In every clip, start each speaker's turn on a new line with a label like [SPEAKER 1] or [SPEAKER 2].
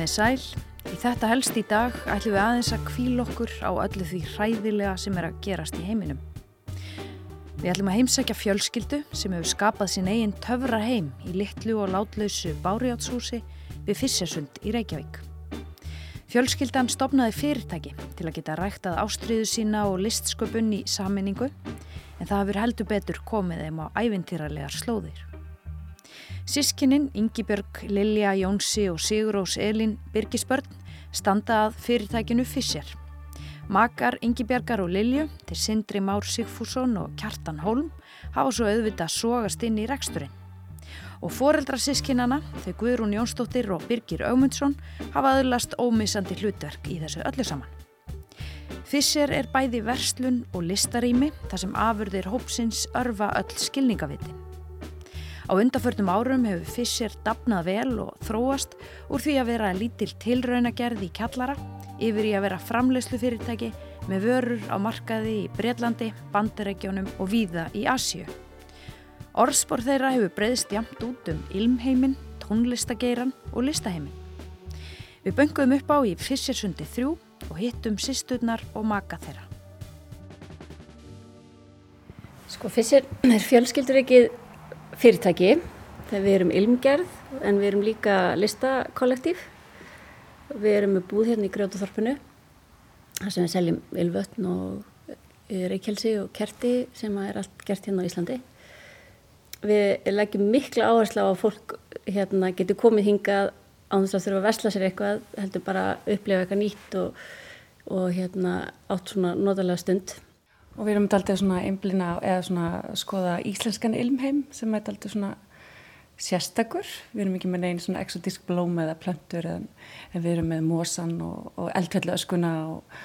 [SPEAKER 1] Komið sæl, í þetta helst í dag ætlum við aðeins að kvíl okkur á öllu því hræðilega sem er að gerast í heiminum. Við ætlum að heimsækja fjölskyldu sem hefur skapað sín eigin töfra heim í litlu og látlausu bárjátshúsi við Fissersund í Reykjavík. Fjölskyldan stopnaði fyrirtæki til að geta ræktað ástriðu sína og listsköpun í saminningu en það hafur heldur betur komið þeim á ævintýralegar slóðir. Sískininn Yngibjörg, Lilja, Jónsi og Sigurós Elin Birgisbörn standa að fyrirtækinu Fischer. Makar Yngibjörgar og Lilju til Sindri Már Sigfússon og Kjartan Holm hafa svo auðvitað sógast inn í reksturinn. Og foreldrasískinana, þau Guðrún Jónsdóttir og Birgir Augmundsson hafa aðlast ómissandi hlutverk í þessu öllu saman. Fischer er bæði verslun og listarými þar sem afurðir hópsins örfa öll skilningavitin. Á undaförnum árum hefur Fischer dapnað vel og þróast úr því að vera lítil tilraunagerð í kjallara yfir í að vera framlegslu fyrirtæki með vörur á markaði í Breitlandi, Bandaregjónum og víða í Asju. Orðspor þeirra hefur breyðst jamt út um ilmheimin, tónlistageiran og listaheimin. Við bönguðum upp á í Fischersundi 3 og hittum sýsturnar og maka þeirra.
[SPEAKER 2] Sko fyrst er fjölskyldur ekki fyrirtæki þegar við erum ilmgerð en við erum líka listakollektív. Við erum með búð hérna í Grjótaþorpinu þar sem við seljum ilvötn og eh, reykjelsi og kerti sem er allt gert hérna á Íslandi. Við leggjum mikla áherslu á að fólk hérna, getur komið hingað á þess að þurfa að vesla sér eitthvað heldur bara að upplefa eitthvað nýtt og og hérna átt svona notalega stund.
[SPEAKER 3] Og við erum alltaf svona einblina eða svona skoða íslenskan ilmheim sem er alltaf svona sérstakur. Við erum ekki með neina svona exotísk blóm eða plöntur en við erum með mosan og, og eldfjallu öskuna og,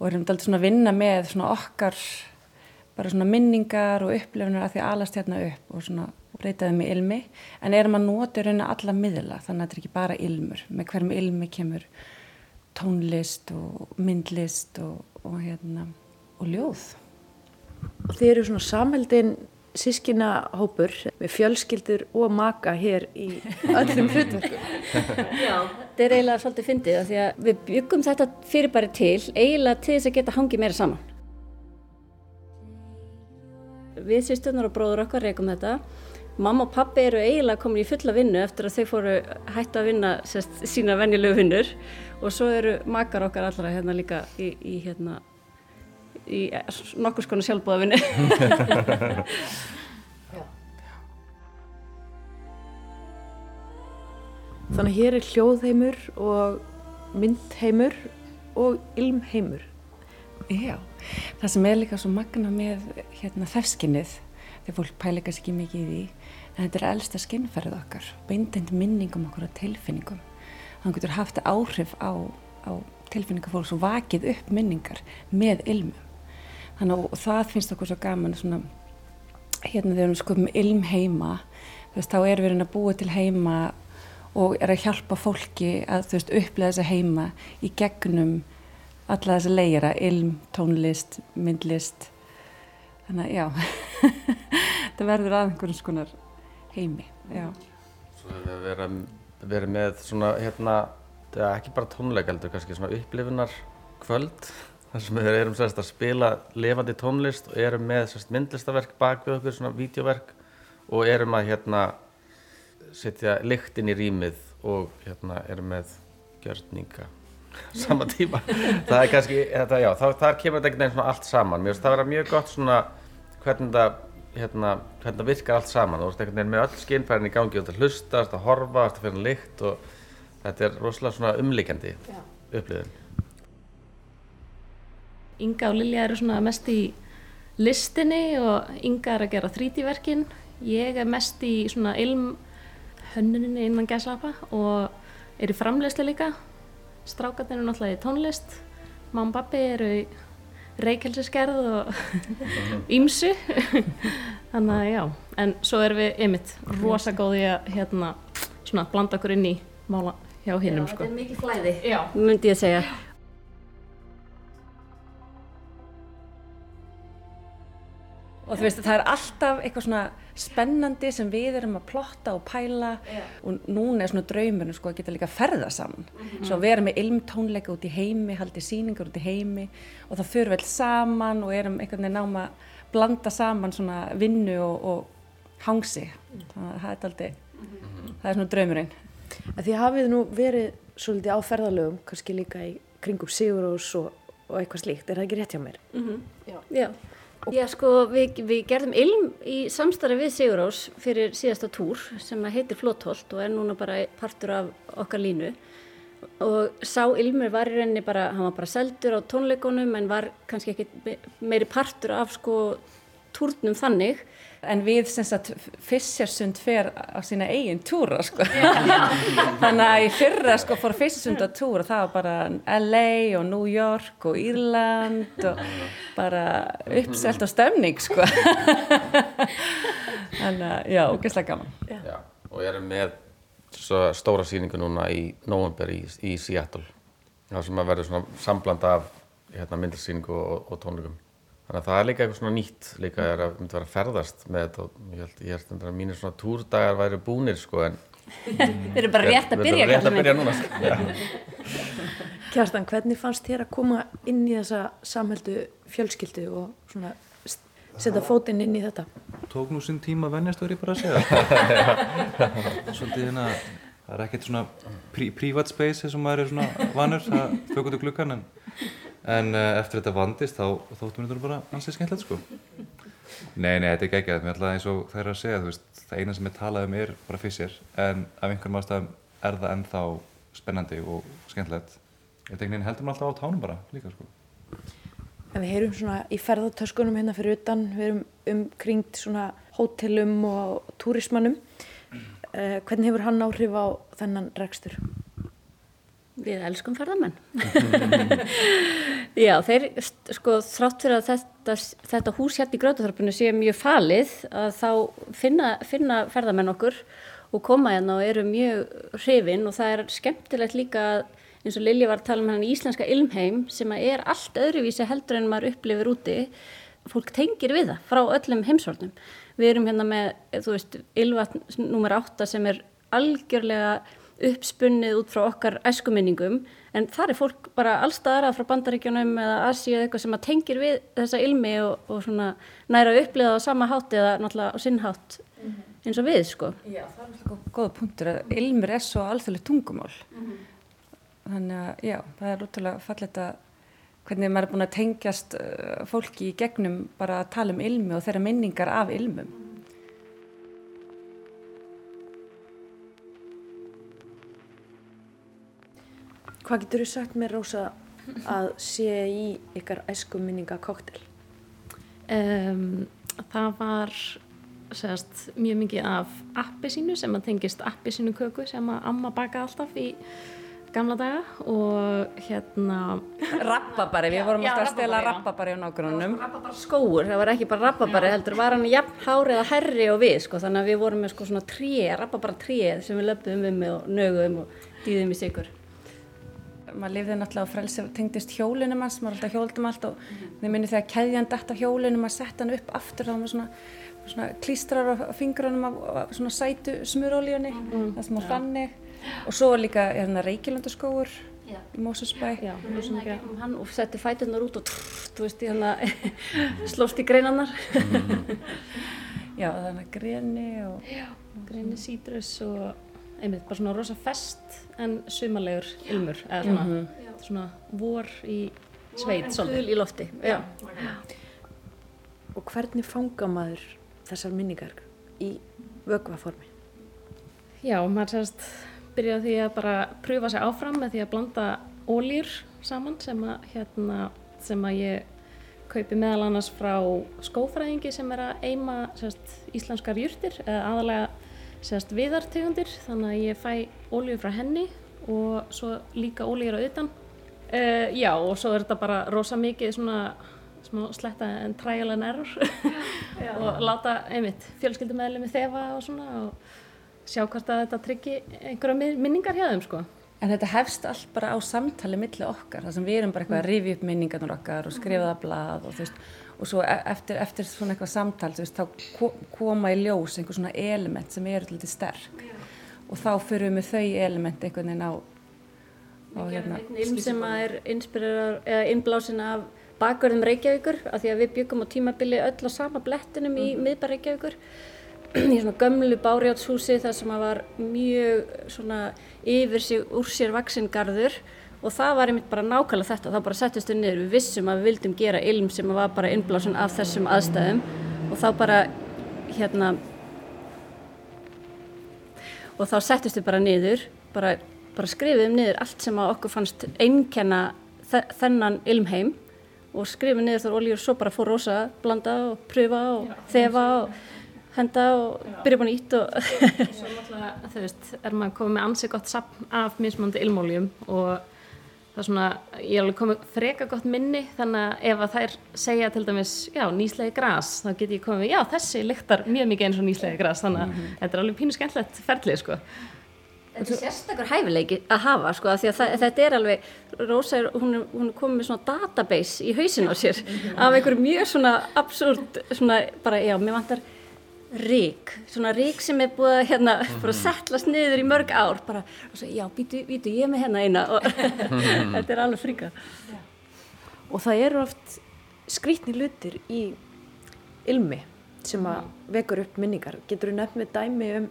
[SPEAKER 3] og erum alltaf svona að vinna með svona okkar bara svona minningar og upplefunar að því að alast hérna upp og svona breytaði með ilmi en erum að nota reyna alla miðla þannig að þetta er ekki bara ilmur með hverjum ilmi kemur tónlist og myndlist og, og, hérna, og ljóð.
[SPEAKER 4] Þið eru svona samheldin sískina hópur með fjölskyldur og maka hér í öllum hlutverkum.
[SPEAKER 2] Já, þetta er eiginlega svolítið fyndið að því að við byggum þetta fyrirbæri til eiginlega til þess að geta hangið meira saman. Við sýsturnar og bróður okkar reykum þetta Mamma og pappi eru eiginlega komin í fulla vinnu eftir að þau fóru hættu að vinna sérst, sína venjulegu vinnur og svo eru makar okkar allra hérna líka í, í, hérna, í nokkur skonu sjálfbúða vinnu.
[SPEAKER 4] Þannig að hér er hljóðheimur og myndheimur og ilmheimur.
[SPEAKER 3] Já, það sem er líka svo magna með hérna, þefskinnið þegar fólk pæleikast ekki mikið í því en þetta er elsta skinnferð okkar beintend minningum okkur á tilfinningum þannig getur haft áhrif á, á tilfinningafólks og vakið upp minningar með ilmum þannig að það finnst okkur svo gaman svona, hérna þegar við erum með ilm heima veist, þá er við að búa til heima og er að hjálpa fólki að veist upplega þessa heima í gegnum alla þessa leira, ilm, tónlist, myndlist þannig að já þetta verður að einhvern skonar heimi já.
[SPEAKER 5] Svo hefur við verið, verið með svona hérna, ekki bara tónleikaldur kannski svona upplifunar kvöld þar sem við erum sérst að spila levandi tónlist og erum með sérst myndlistaverk bak við okkur, svona vídeoverk og erum að hérna setja lykt inn í rýmið og hérna erum með gjörninga sama tíma. Það er kannski, þetta, já, þá, þar kemur þetta einhvern veginn allt saman. Mér finnst það að vera mjög gott svona hvernig það hérna, hvernig það virkar allt saman. Veginn með öll skinnfærin í gangi og þetta hlusta, þetta horfa, þetta fyrir lykt og þetta er rosalega svona umlíkjandi upplifin
[SPEAKER 2] Inga og Lilja eru svona mest í listinni og Inga er að gera 3D-verkin ég er mest í svona ilm hönnuninni innan gæsapa og er í framlegslu líka. Strákarnir eru náttúrulega í tónlist. Mamma og pappi eru í reykjelseskerð og ímsu þannig að já en svo erum við ymitt rosa góði að hérna svona blanda okkur inn í mála hjá hinnum sko.
[SPEAKER 4] Þetta er mikið flæði.
[SPEAKER 2] Já, myndi ég að segja
[SPEAKER 3] þú veist, það er alltaf eitthvað svona spennandi sem við erum að plotta og pæla og núna er svona draumurinn sko að geta líka að ferða saman. Svo að vera með ilmtónleika út í heimi haldi síningar út í heimi og það fyrir vel saman og erum einhvern veginn náma að blanda saman svona vinnu og, og hangsi. Þannig að það er aldrei það er svona draumurinn.
[SPEAKER 4] Að Því hafið nú verið svolítið á ferðalögum, kannski líka í kringum Sigurós og, og eitthvað slíkt, er það ekki rétt hjá mér?
[SPEAKER 2] Já, Já sko við, við gerðum ilm í samstarfi við Sigurós fyrir síðasta túr sem heitir Flótholt og er núna bara partur af okkar línu. Og sá ilmur var í rauninni bara, hann var bara seldur á tónleikonum en var kannski ekki meiri partur af sko túrnum þannig
[SPEAKER 3] En við sem sagt Fissersund fer á sína eigin túra sko. Þannig að í fyrra sko fór Fissersund á túra það var bara LA og New York og Írland og bara uppselt á stemning sko. Þannig að já, ógeðslega gaman.
[SPEAKER 5] Já, og erum með svo stóra sýningu núna í november í, í Seattle. Það sem að verður svona sambland af hérna, myndarsýningu og, og tónleikum. Þannig að það er líka eitthvað svona nýtt líka er að myndi vera að ferðast með þetta og ég held, ég held að mínir svona túrdagar væri búnir sko en
[SPEAKER 2] Við erum bara rétt að byrja
[SPEAKER 5] erum rétt
[SPEAKER 2] kallinn
[SPEAKER 5] að byrja núna sko. Já.
[SPEAKER 4] Kjartan, hvernig fannst þér að koma inn í þessa samhældu fjölskyldu og svona setja fótinn inn í þetta?
[SPEAKER 6] tók nú sinn tíma að venjast verið bara að segja svolítið hérna það er ekkert svona prí, private space sem maður er svona vanur það fögur til glukkan en, en uh, eftir þetta vandist þá þóttum við þetta bara ansið skemmtilegt sko Nei, nei, þetta er geggjað, mér ætlaði eins og það er að segja, þú veist, það eina sem ég talaði um er bara fissir, en af einhverjum ástæðum er það ennþá spennandi og skemmtilegt. Ég tegni inn heldur maður alltaf á tánum bara, líka, sko.
[SPEAKER 4] En við heyrum svona í ferðartöskunum hérna fyrir utan, við erum umkringt svona hótelum og túrismannum. Eh, hvernig hefur hann áhrif á þennan rekstur?
[SPEAKER 2] Við elskum ferðamenn. Já, þeir, sko, þrátt fyrir að þetta, þetta hús hérna í Grötaþorpinu sé mjög falið, að þá finna, finna ferðamenn okkur og koma hérna og eru mjög hrifin og það er skemmtilegt líka eins og Lilja var að tala um hann íslenska ilmheim sem er allt öðruvísi heldur en maður upplifir úti. Fólk tengir við það frá öllum heimsvornum. Við erum hérna með, þú veist, ylvatn nummer 8 sem er algjörlega uppspunnið út frá okkar æskuminningum en þar er fólk bara allstaðara frá bandaríkjunum eða Asíu eða eitthvað sem að tengir við þessa ilmi og, og svona næra það á sama hátt eða náttúrulega á sinnhátt eins og við sko.
[SPEAKER 3] Já, það er alltaf góða punktur að ilmur er svo alþjóðlega tungumál. Þannig að já, það er útrúlega fallet að hvernig maður er búin að tengjast uh, fólki í gegnum bara að tala um ilmi og þeirra minningar af ilmum.
[SPEAKER 4] Hvað getur þú sagt mér, Rósa, að sé í ykkar æskum minninga koktel?
[SPEAKER 7] Um, það var segast, mjög mikið af appisínu sem að tengist appisínu köku sem að amma bakaði alltaf í gamla daga og hérna
[SPEAKER 3] Rappabari, við vorum
[SPEAKER 7] Já,
[SPEAKER 3] alltaf að stela rappabari á.
[SPEAKER 2] Rababara skóur, það var ekki bara rababari heldur var hann jafn hár eða herri og við sko þannig að við vorum með sko svona tré, rababara tré sem við löpum um með og nögum og dýðum í sigur.
[SPEAKER 3] Maður lifði náttúrulega á frelsi tengdist hjólunum hans, maður alltaf hjóldum allt og þið minni þegar keðjan dætt af hjólunum maður sett hann upp aftur þá var maður svona, svona klístrar á fingrunum af, af svona sætu smurolíunni það sem var þannig. Og svo var líka hérna, reykjulundaskóur í Mósusbæ
[SPEAKER 2] og gegnum hann og setti fæturnar út og trrr, þú veist, hann að slóst í greinarnar.
[SPEAKER 3] já, þannig að greni og
[SPEAKER 7] greini sítrus og einmitt bara svona rosa fest en sumalegur ilmur eða svona, svona vor í sveit svolítið.
[SPEAKER 2] Þul í lofti. Já.
[SPEAKER 4] Og hvernig fanga maður þessar minningar í vögvaformi?
[SPEAKER 7] Já, maður sérst byrjaði því að bara pröfa sig áfram með því að blanda ólýr saman sem að, hérna, sem að ég kaupi meðal annars frá skófræðingi sem er að eima sérst, íslenskar jurtir eða aðalega sérst, viðartegundir þannig að ég fæ ólíu frá henni og svo líka ólíur á utan. Uh, já og svo er þetta bara rosa mikið svona smá sletta en trial and error og láta einmitt fjölskyldumæðli með þefa og svona og sjá hvort að þetta tryggi einhverja min- minningar hjá þeim sko.
[SPEAKER 3] En þetta hefst allt bara á samtali milli okkar, þar sem við erum bara eitthvað að rifja upp minningarnar okkar og skrifa það blað og þú veist, og svo e- eftir, eftir svona eitthvað samtal veist, þá koma í ljós einhver svona element sem eru litið sterk. Og þá fyrir við með þau element einhvern veginn á,
[SPEAKER 2] á hérna, ilm sem er innblásin af bakverðum Reykjavíkur af því að við byggum á tímabili öll á sama blettinum í mm. miðbar Reykjavíkur í svona gömlu bárjátshúsi þar sem að var mjög svona yfir sig úr sér vaksingarður og það var einmitt bara nákvæmlega þetta, þá bara settist við niður, við vissum að við vildum gera ilm sem var bara innblásun af þessum aðstæðum. Og þá bara hérna og þá settist við bara niður, bara, bara skrifum niður allt sem að okkur fannst einnkenna þennan ilmheim og skrifum niður þar oljur og svo bara fór rosa blanda og pröfa og Já, þefa og henda og byrja búin ít og
[SPEAKER 7] Svo náttúrulega, þú veist, er maður komið með ansið gott sapn af mismöndi ilmóljum og það er svona, ég er alveg komið freka gott minni þannig að ef að þær segja til dæmis, já, nýslegi græs þá get ég komið, já, þessi lyktar mjög mikið eins og nýslegi græs, þannig að mm -hmm. þetta er alveg pínu skemmtlegt ferlið, sko
[SPEAKER 2] Þetta er sérstakur hæfileiki að hafa, sko, að það, þetta er alveg Rósa, er, hún, er, hún er komið með svona database í hausin á sér af einhverju mjög svona absúrt, svona bara, já, mér vantar rík, svona rík sem er búið að hérna, bara settlast niður í mörg ár bara, og svo, já, býtu, býtu, ég er með hérna eina. Og þetta er alveg fríka
[SPEAKER 4] og það eru oft skrítni lutir í ilmi sem að vekur upp minningar. Getur þú nefn með dæmi um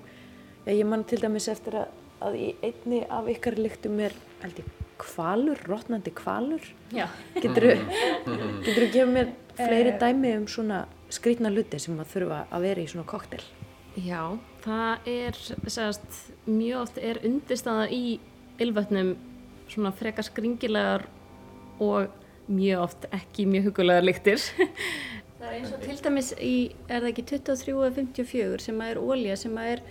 [SPEAKER 4] já, ég man til dæmis eftir að, að í einni af ykkar lyktum er held ég kvalur, rótnandi kvalur getur þú gefið mér fleiri eh, dæmi um svona skrítna luti sem að þurfa að vera í svona koktel?
[SPEAKER 7] Já, það er segast, mjög oft er undirstaða í ylvötnum svona frekar skringilegar og mjög oft ekki mjög hugulegar lyktir
[SPEAKER 2] Það er eins og til dæmis í, er það ekki 23.54 sem að er ólja sem að er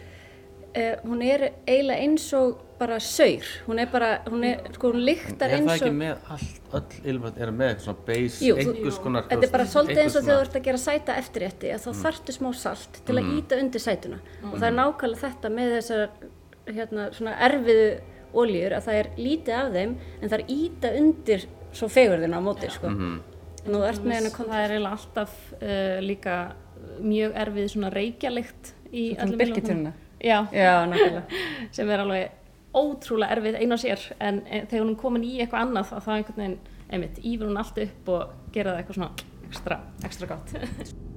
[SPEAKER 2] eh, hún er eiginlega eins og bara saur, hún er bara, hún er, sko hún lyktar eins og...
[SPEAKER 5] Er það ekki með allt, öll ylvat er með eitthvað svona base, einhvers konar...
[SPEAKER 2] Þetta er bara svolítið eins og þegar þú ert að gera sæta eftirrétti, að þá mm. þartu smá salt til að mm. íta undir sætuna mm. og það er nákvæmlega þetta með þessar, hérna, svona erfiðu óljur að það er lítið af þeim en það er íta undir svo fegurðina á móti, sko.
[SPEAKER 7] -hmm. Nú ert með henni, það er eiginlega alltaf uh, líka mjög erfið svona reykjalikt í
[SPEAKER 3] öllum ylvatum.
[SPEAKER 7] Já, Já sem er alveg ótrúlega erfið einu á sér en e, þegar hún er komin í eitthvað annað þá einhvern veginn, einmitt, ífur hún allt upp og gera það eitthvað svona ekstra, ekstra gott.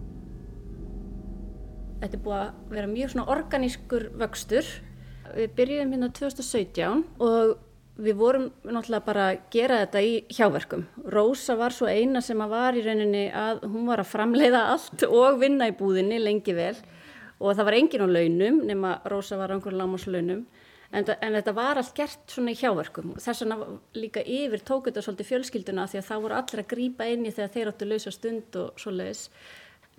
[SPEAKER 2] Þetta er búið að vera mjög svona organískur vöxtur. Við byrjum hérna 2017 og við vorum náttúrulega bara að gera þetta í hjáverkum. Rósa var svo eina sem að var í rauninni að hún var að framleiða allt og vinna í búðinni lengi vel og það var engin á launum nema Rósa var á einhverjum lámaslaunum en, en þetta var allt gert svona í hjáverkum þess vegna líka yfir tók þetta svolítið fjölskylduna því að það voru allir að grýpa inn í þegar þeir áttu lausa stund og svo leiðis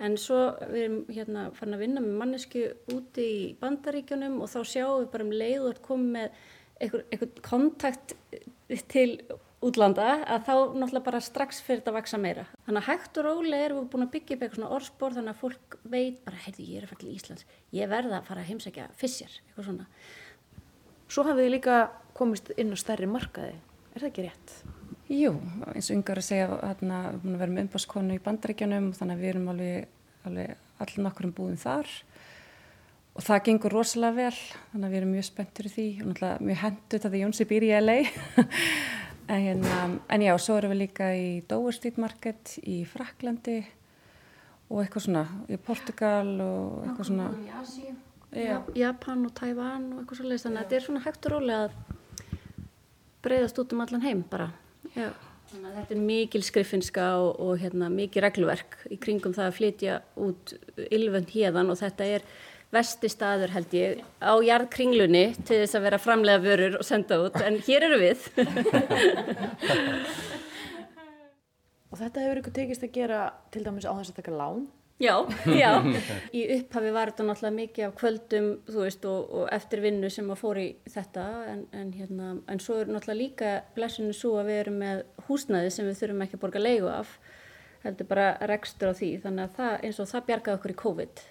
[SPEAKER 2] en svo við erum hérna farin að vinna með mannesku úti í bandaríkjunum og þá sjáum við bara um leið og komum með einhver, einhver kontakt til útlanda að þá náttúrulega bara strax fyrir þetta að vaksa meira. Þannig að hægt og rólega erum við búin að byggja upp eitthvað svona orðspor þannig að fólk veit bara, heyrðu ég er að fara til Íslands, ég verða að fara að heimsækja fissjar, eitthvað svona.
[SPEAKER 4] Svo hafið þið líka komist inn á stærri markaði, er það ekki rétt?
[SPEAKER 3] Jú, eins og yngar að segja hérna, við erum að vera með umbáskonu í bandaríkjanum þannig að við erum alveg, alveg allir nokkur um búin þar. Og það gengur rosalega vel þannig að við erum mjög spenntur í því. Og náttúrulega mjög hendur þetta Jónsi býr í LA en, hérna, en já, svo erum við líka í Dover Street Market í Fraklandi og eitthvað svona í Portugal og eitthvað svona Asíu
[SPEAKER 2] Japan og Tævan og eitthvað svolítið þannig að þetta er svona hægt og rólega að breyðast út um allan heim bara. Já. þannig að þetta er mikil skriffinska og, og hérna, mikil regluverk í kringum það að flytja út ylvönd hérðan og þetta er vesti staður held ég á jarðkringlunni til þess að vera framlega vörur og senda út. En hér eru við.
[SPEAKER 4] Og þetta hefur ykkur tekist að gera til dæmis á þess að taka lán
[SPEAKER 2] Já, já. Í upphafi var þetta náttúrulega mikið af kvöldum, þú veist, og, og eftir vinnu sem að fór í þetta, en, en, hérna, en svo er náttúrulega líka blessinu svo að við erum með húsnæði sem við þurfum ekki að borga leigu af, heldur bara rekstur á því, þannig að það, eins og það bjargaði okkur í COVID.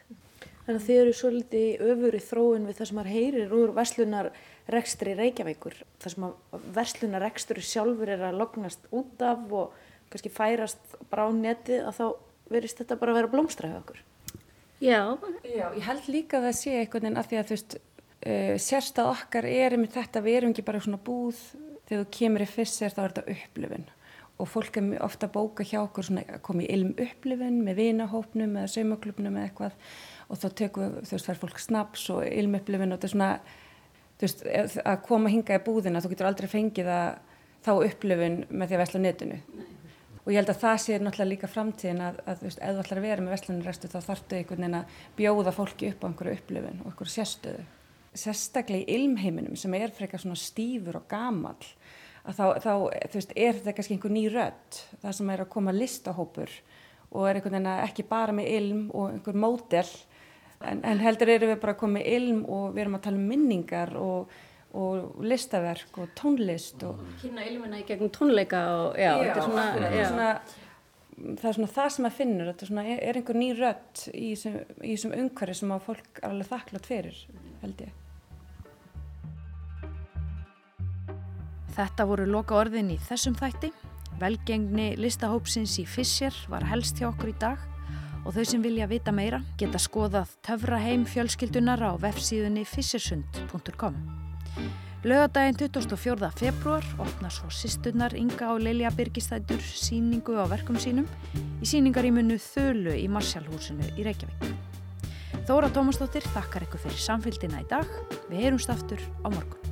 [SPEAKER 4] Þannig að þið eru svo litið öfur í þróun við það sem maður heyrir úr verslunarrekstri Reykjavíkur, það sem að verslunarreksturi sjálfur er að lognast út af og kannski færast bara á netið að þá verist þetta bara að vera blómstræði okkur.
[SPEAKER 2] Já,
[SPEAKER 3] Já, ég held líka að það sé einhvern veginn að því að þú veist, uh, sérstað okkar er með þetta, við erum ekki bara svona búð, þegar þú kemur í fyrst þá er þetta upplifun og fólk er ofta að bóka hjá okkur svona að koma í ilm upplifun með vinahópnum eða saumaklubnum eða eitthvað og þá tekum þú veist, það er fólk snaps og ilm upplifun og þetta er svona, þú veist, að koma hinga í búðina, þú getur aldrei fengið að þá upplifun með því að vesla netinu. Nei. Og ég held að það sé náttúrulega líka framtíðin að, að veist, ef þú ætlar að vera með veslanurrestu þá þartu einhvern veginn að bjóða fólki upp á einhverju upplifun og einhverju sérstöðu. Sérstaklega í ilmheiminum sem er frekar svona stífur og gamal að þá, þá veist, er þetta kannski einhver ný rött, það sem er að koma listahópur og er einhvern veginn ekki bara með ilm og einhver módel en, en heldur eru við bara að koma með ilm og við erum að tala um minningar og og listaverk og tónlist og
[SPEAKER 2] kynna ilmina í gegnum tónleika og já, já þetta er svona,
[SPEAKER 3] já. svona það er svona það sem að finnur þetta er, svona, er einhver ný rött í þessum umhverfi sem að fólk er alveg þakklátt fyrir held ég.
[SPEAKER 1] Þetta voru loka orðin í þessum þætti. Velgengni listahópsins í Fischer var helst hjá okkur í dag. Og þau sem vilja vita meira geta skoðað töfraheim fjölskyldunar á vefsíðunni fissersund.com Laugadaginn 24. februar opna svo sýsturnar Inga og Lilja Birgistætur síningu á verkum sínum í síningarímunu Þölu í Marsjálfhúsinu í Reykjavík. Þóra Tómasdóttir þakkar ykkur fyrir samfélgina í dag. Við heyrumst aftur á morgun.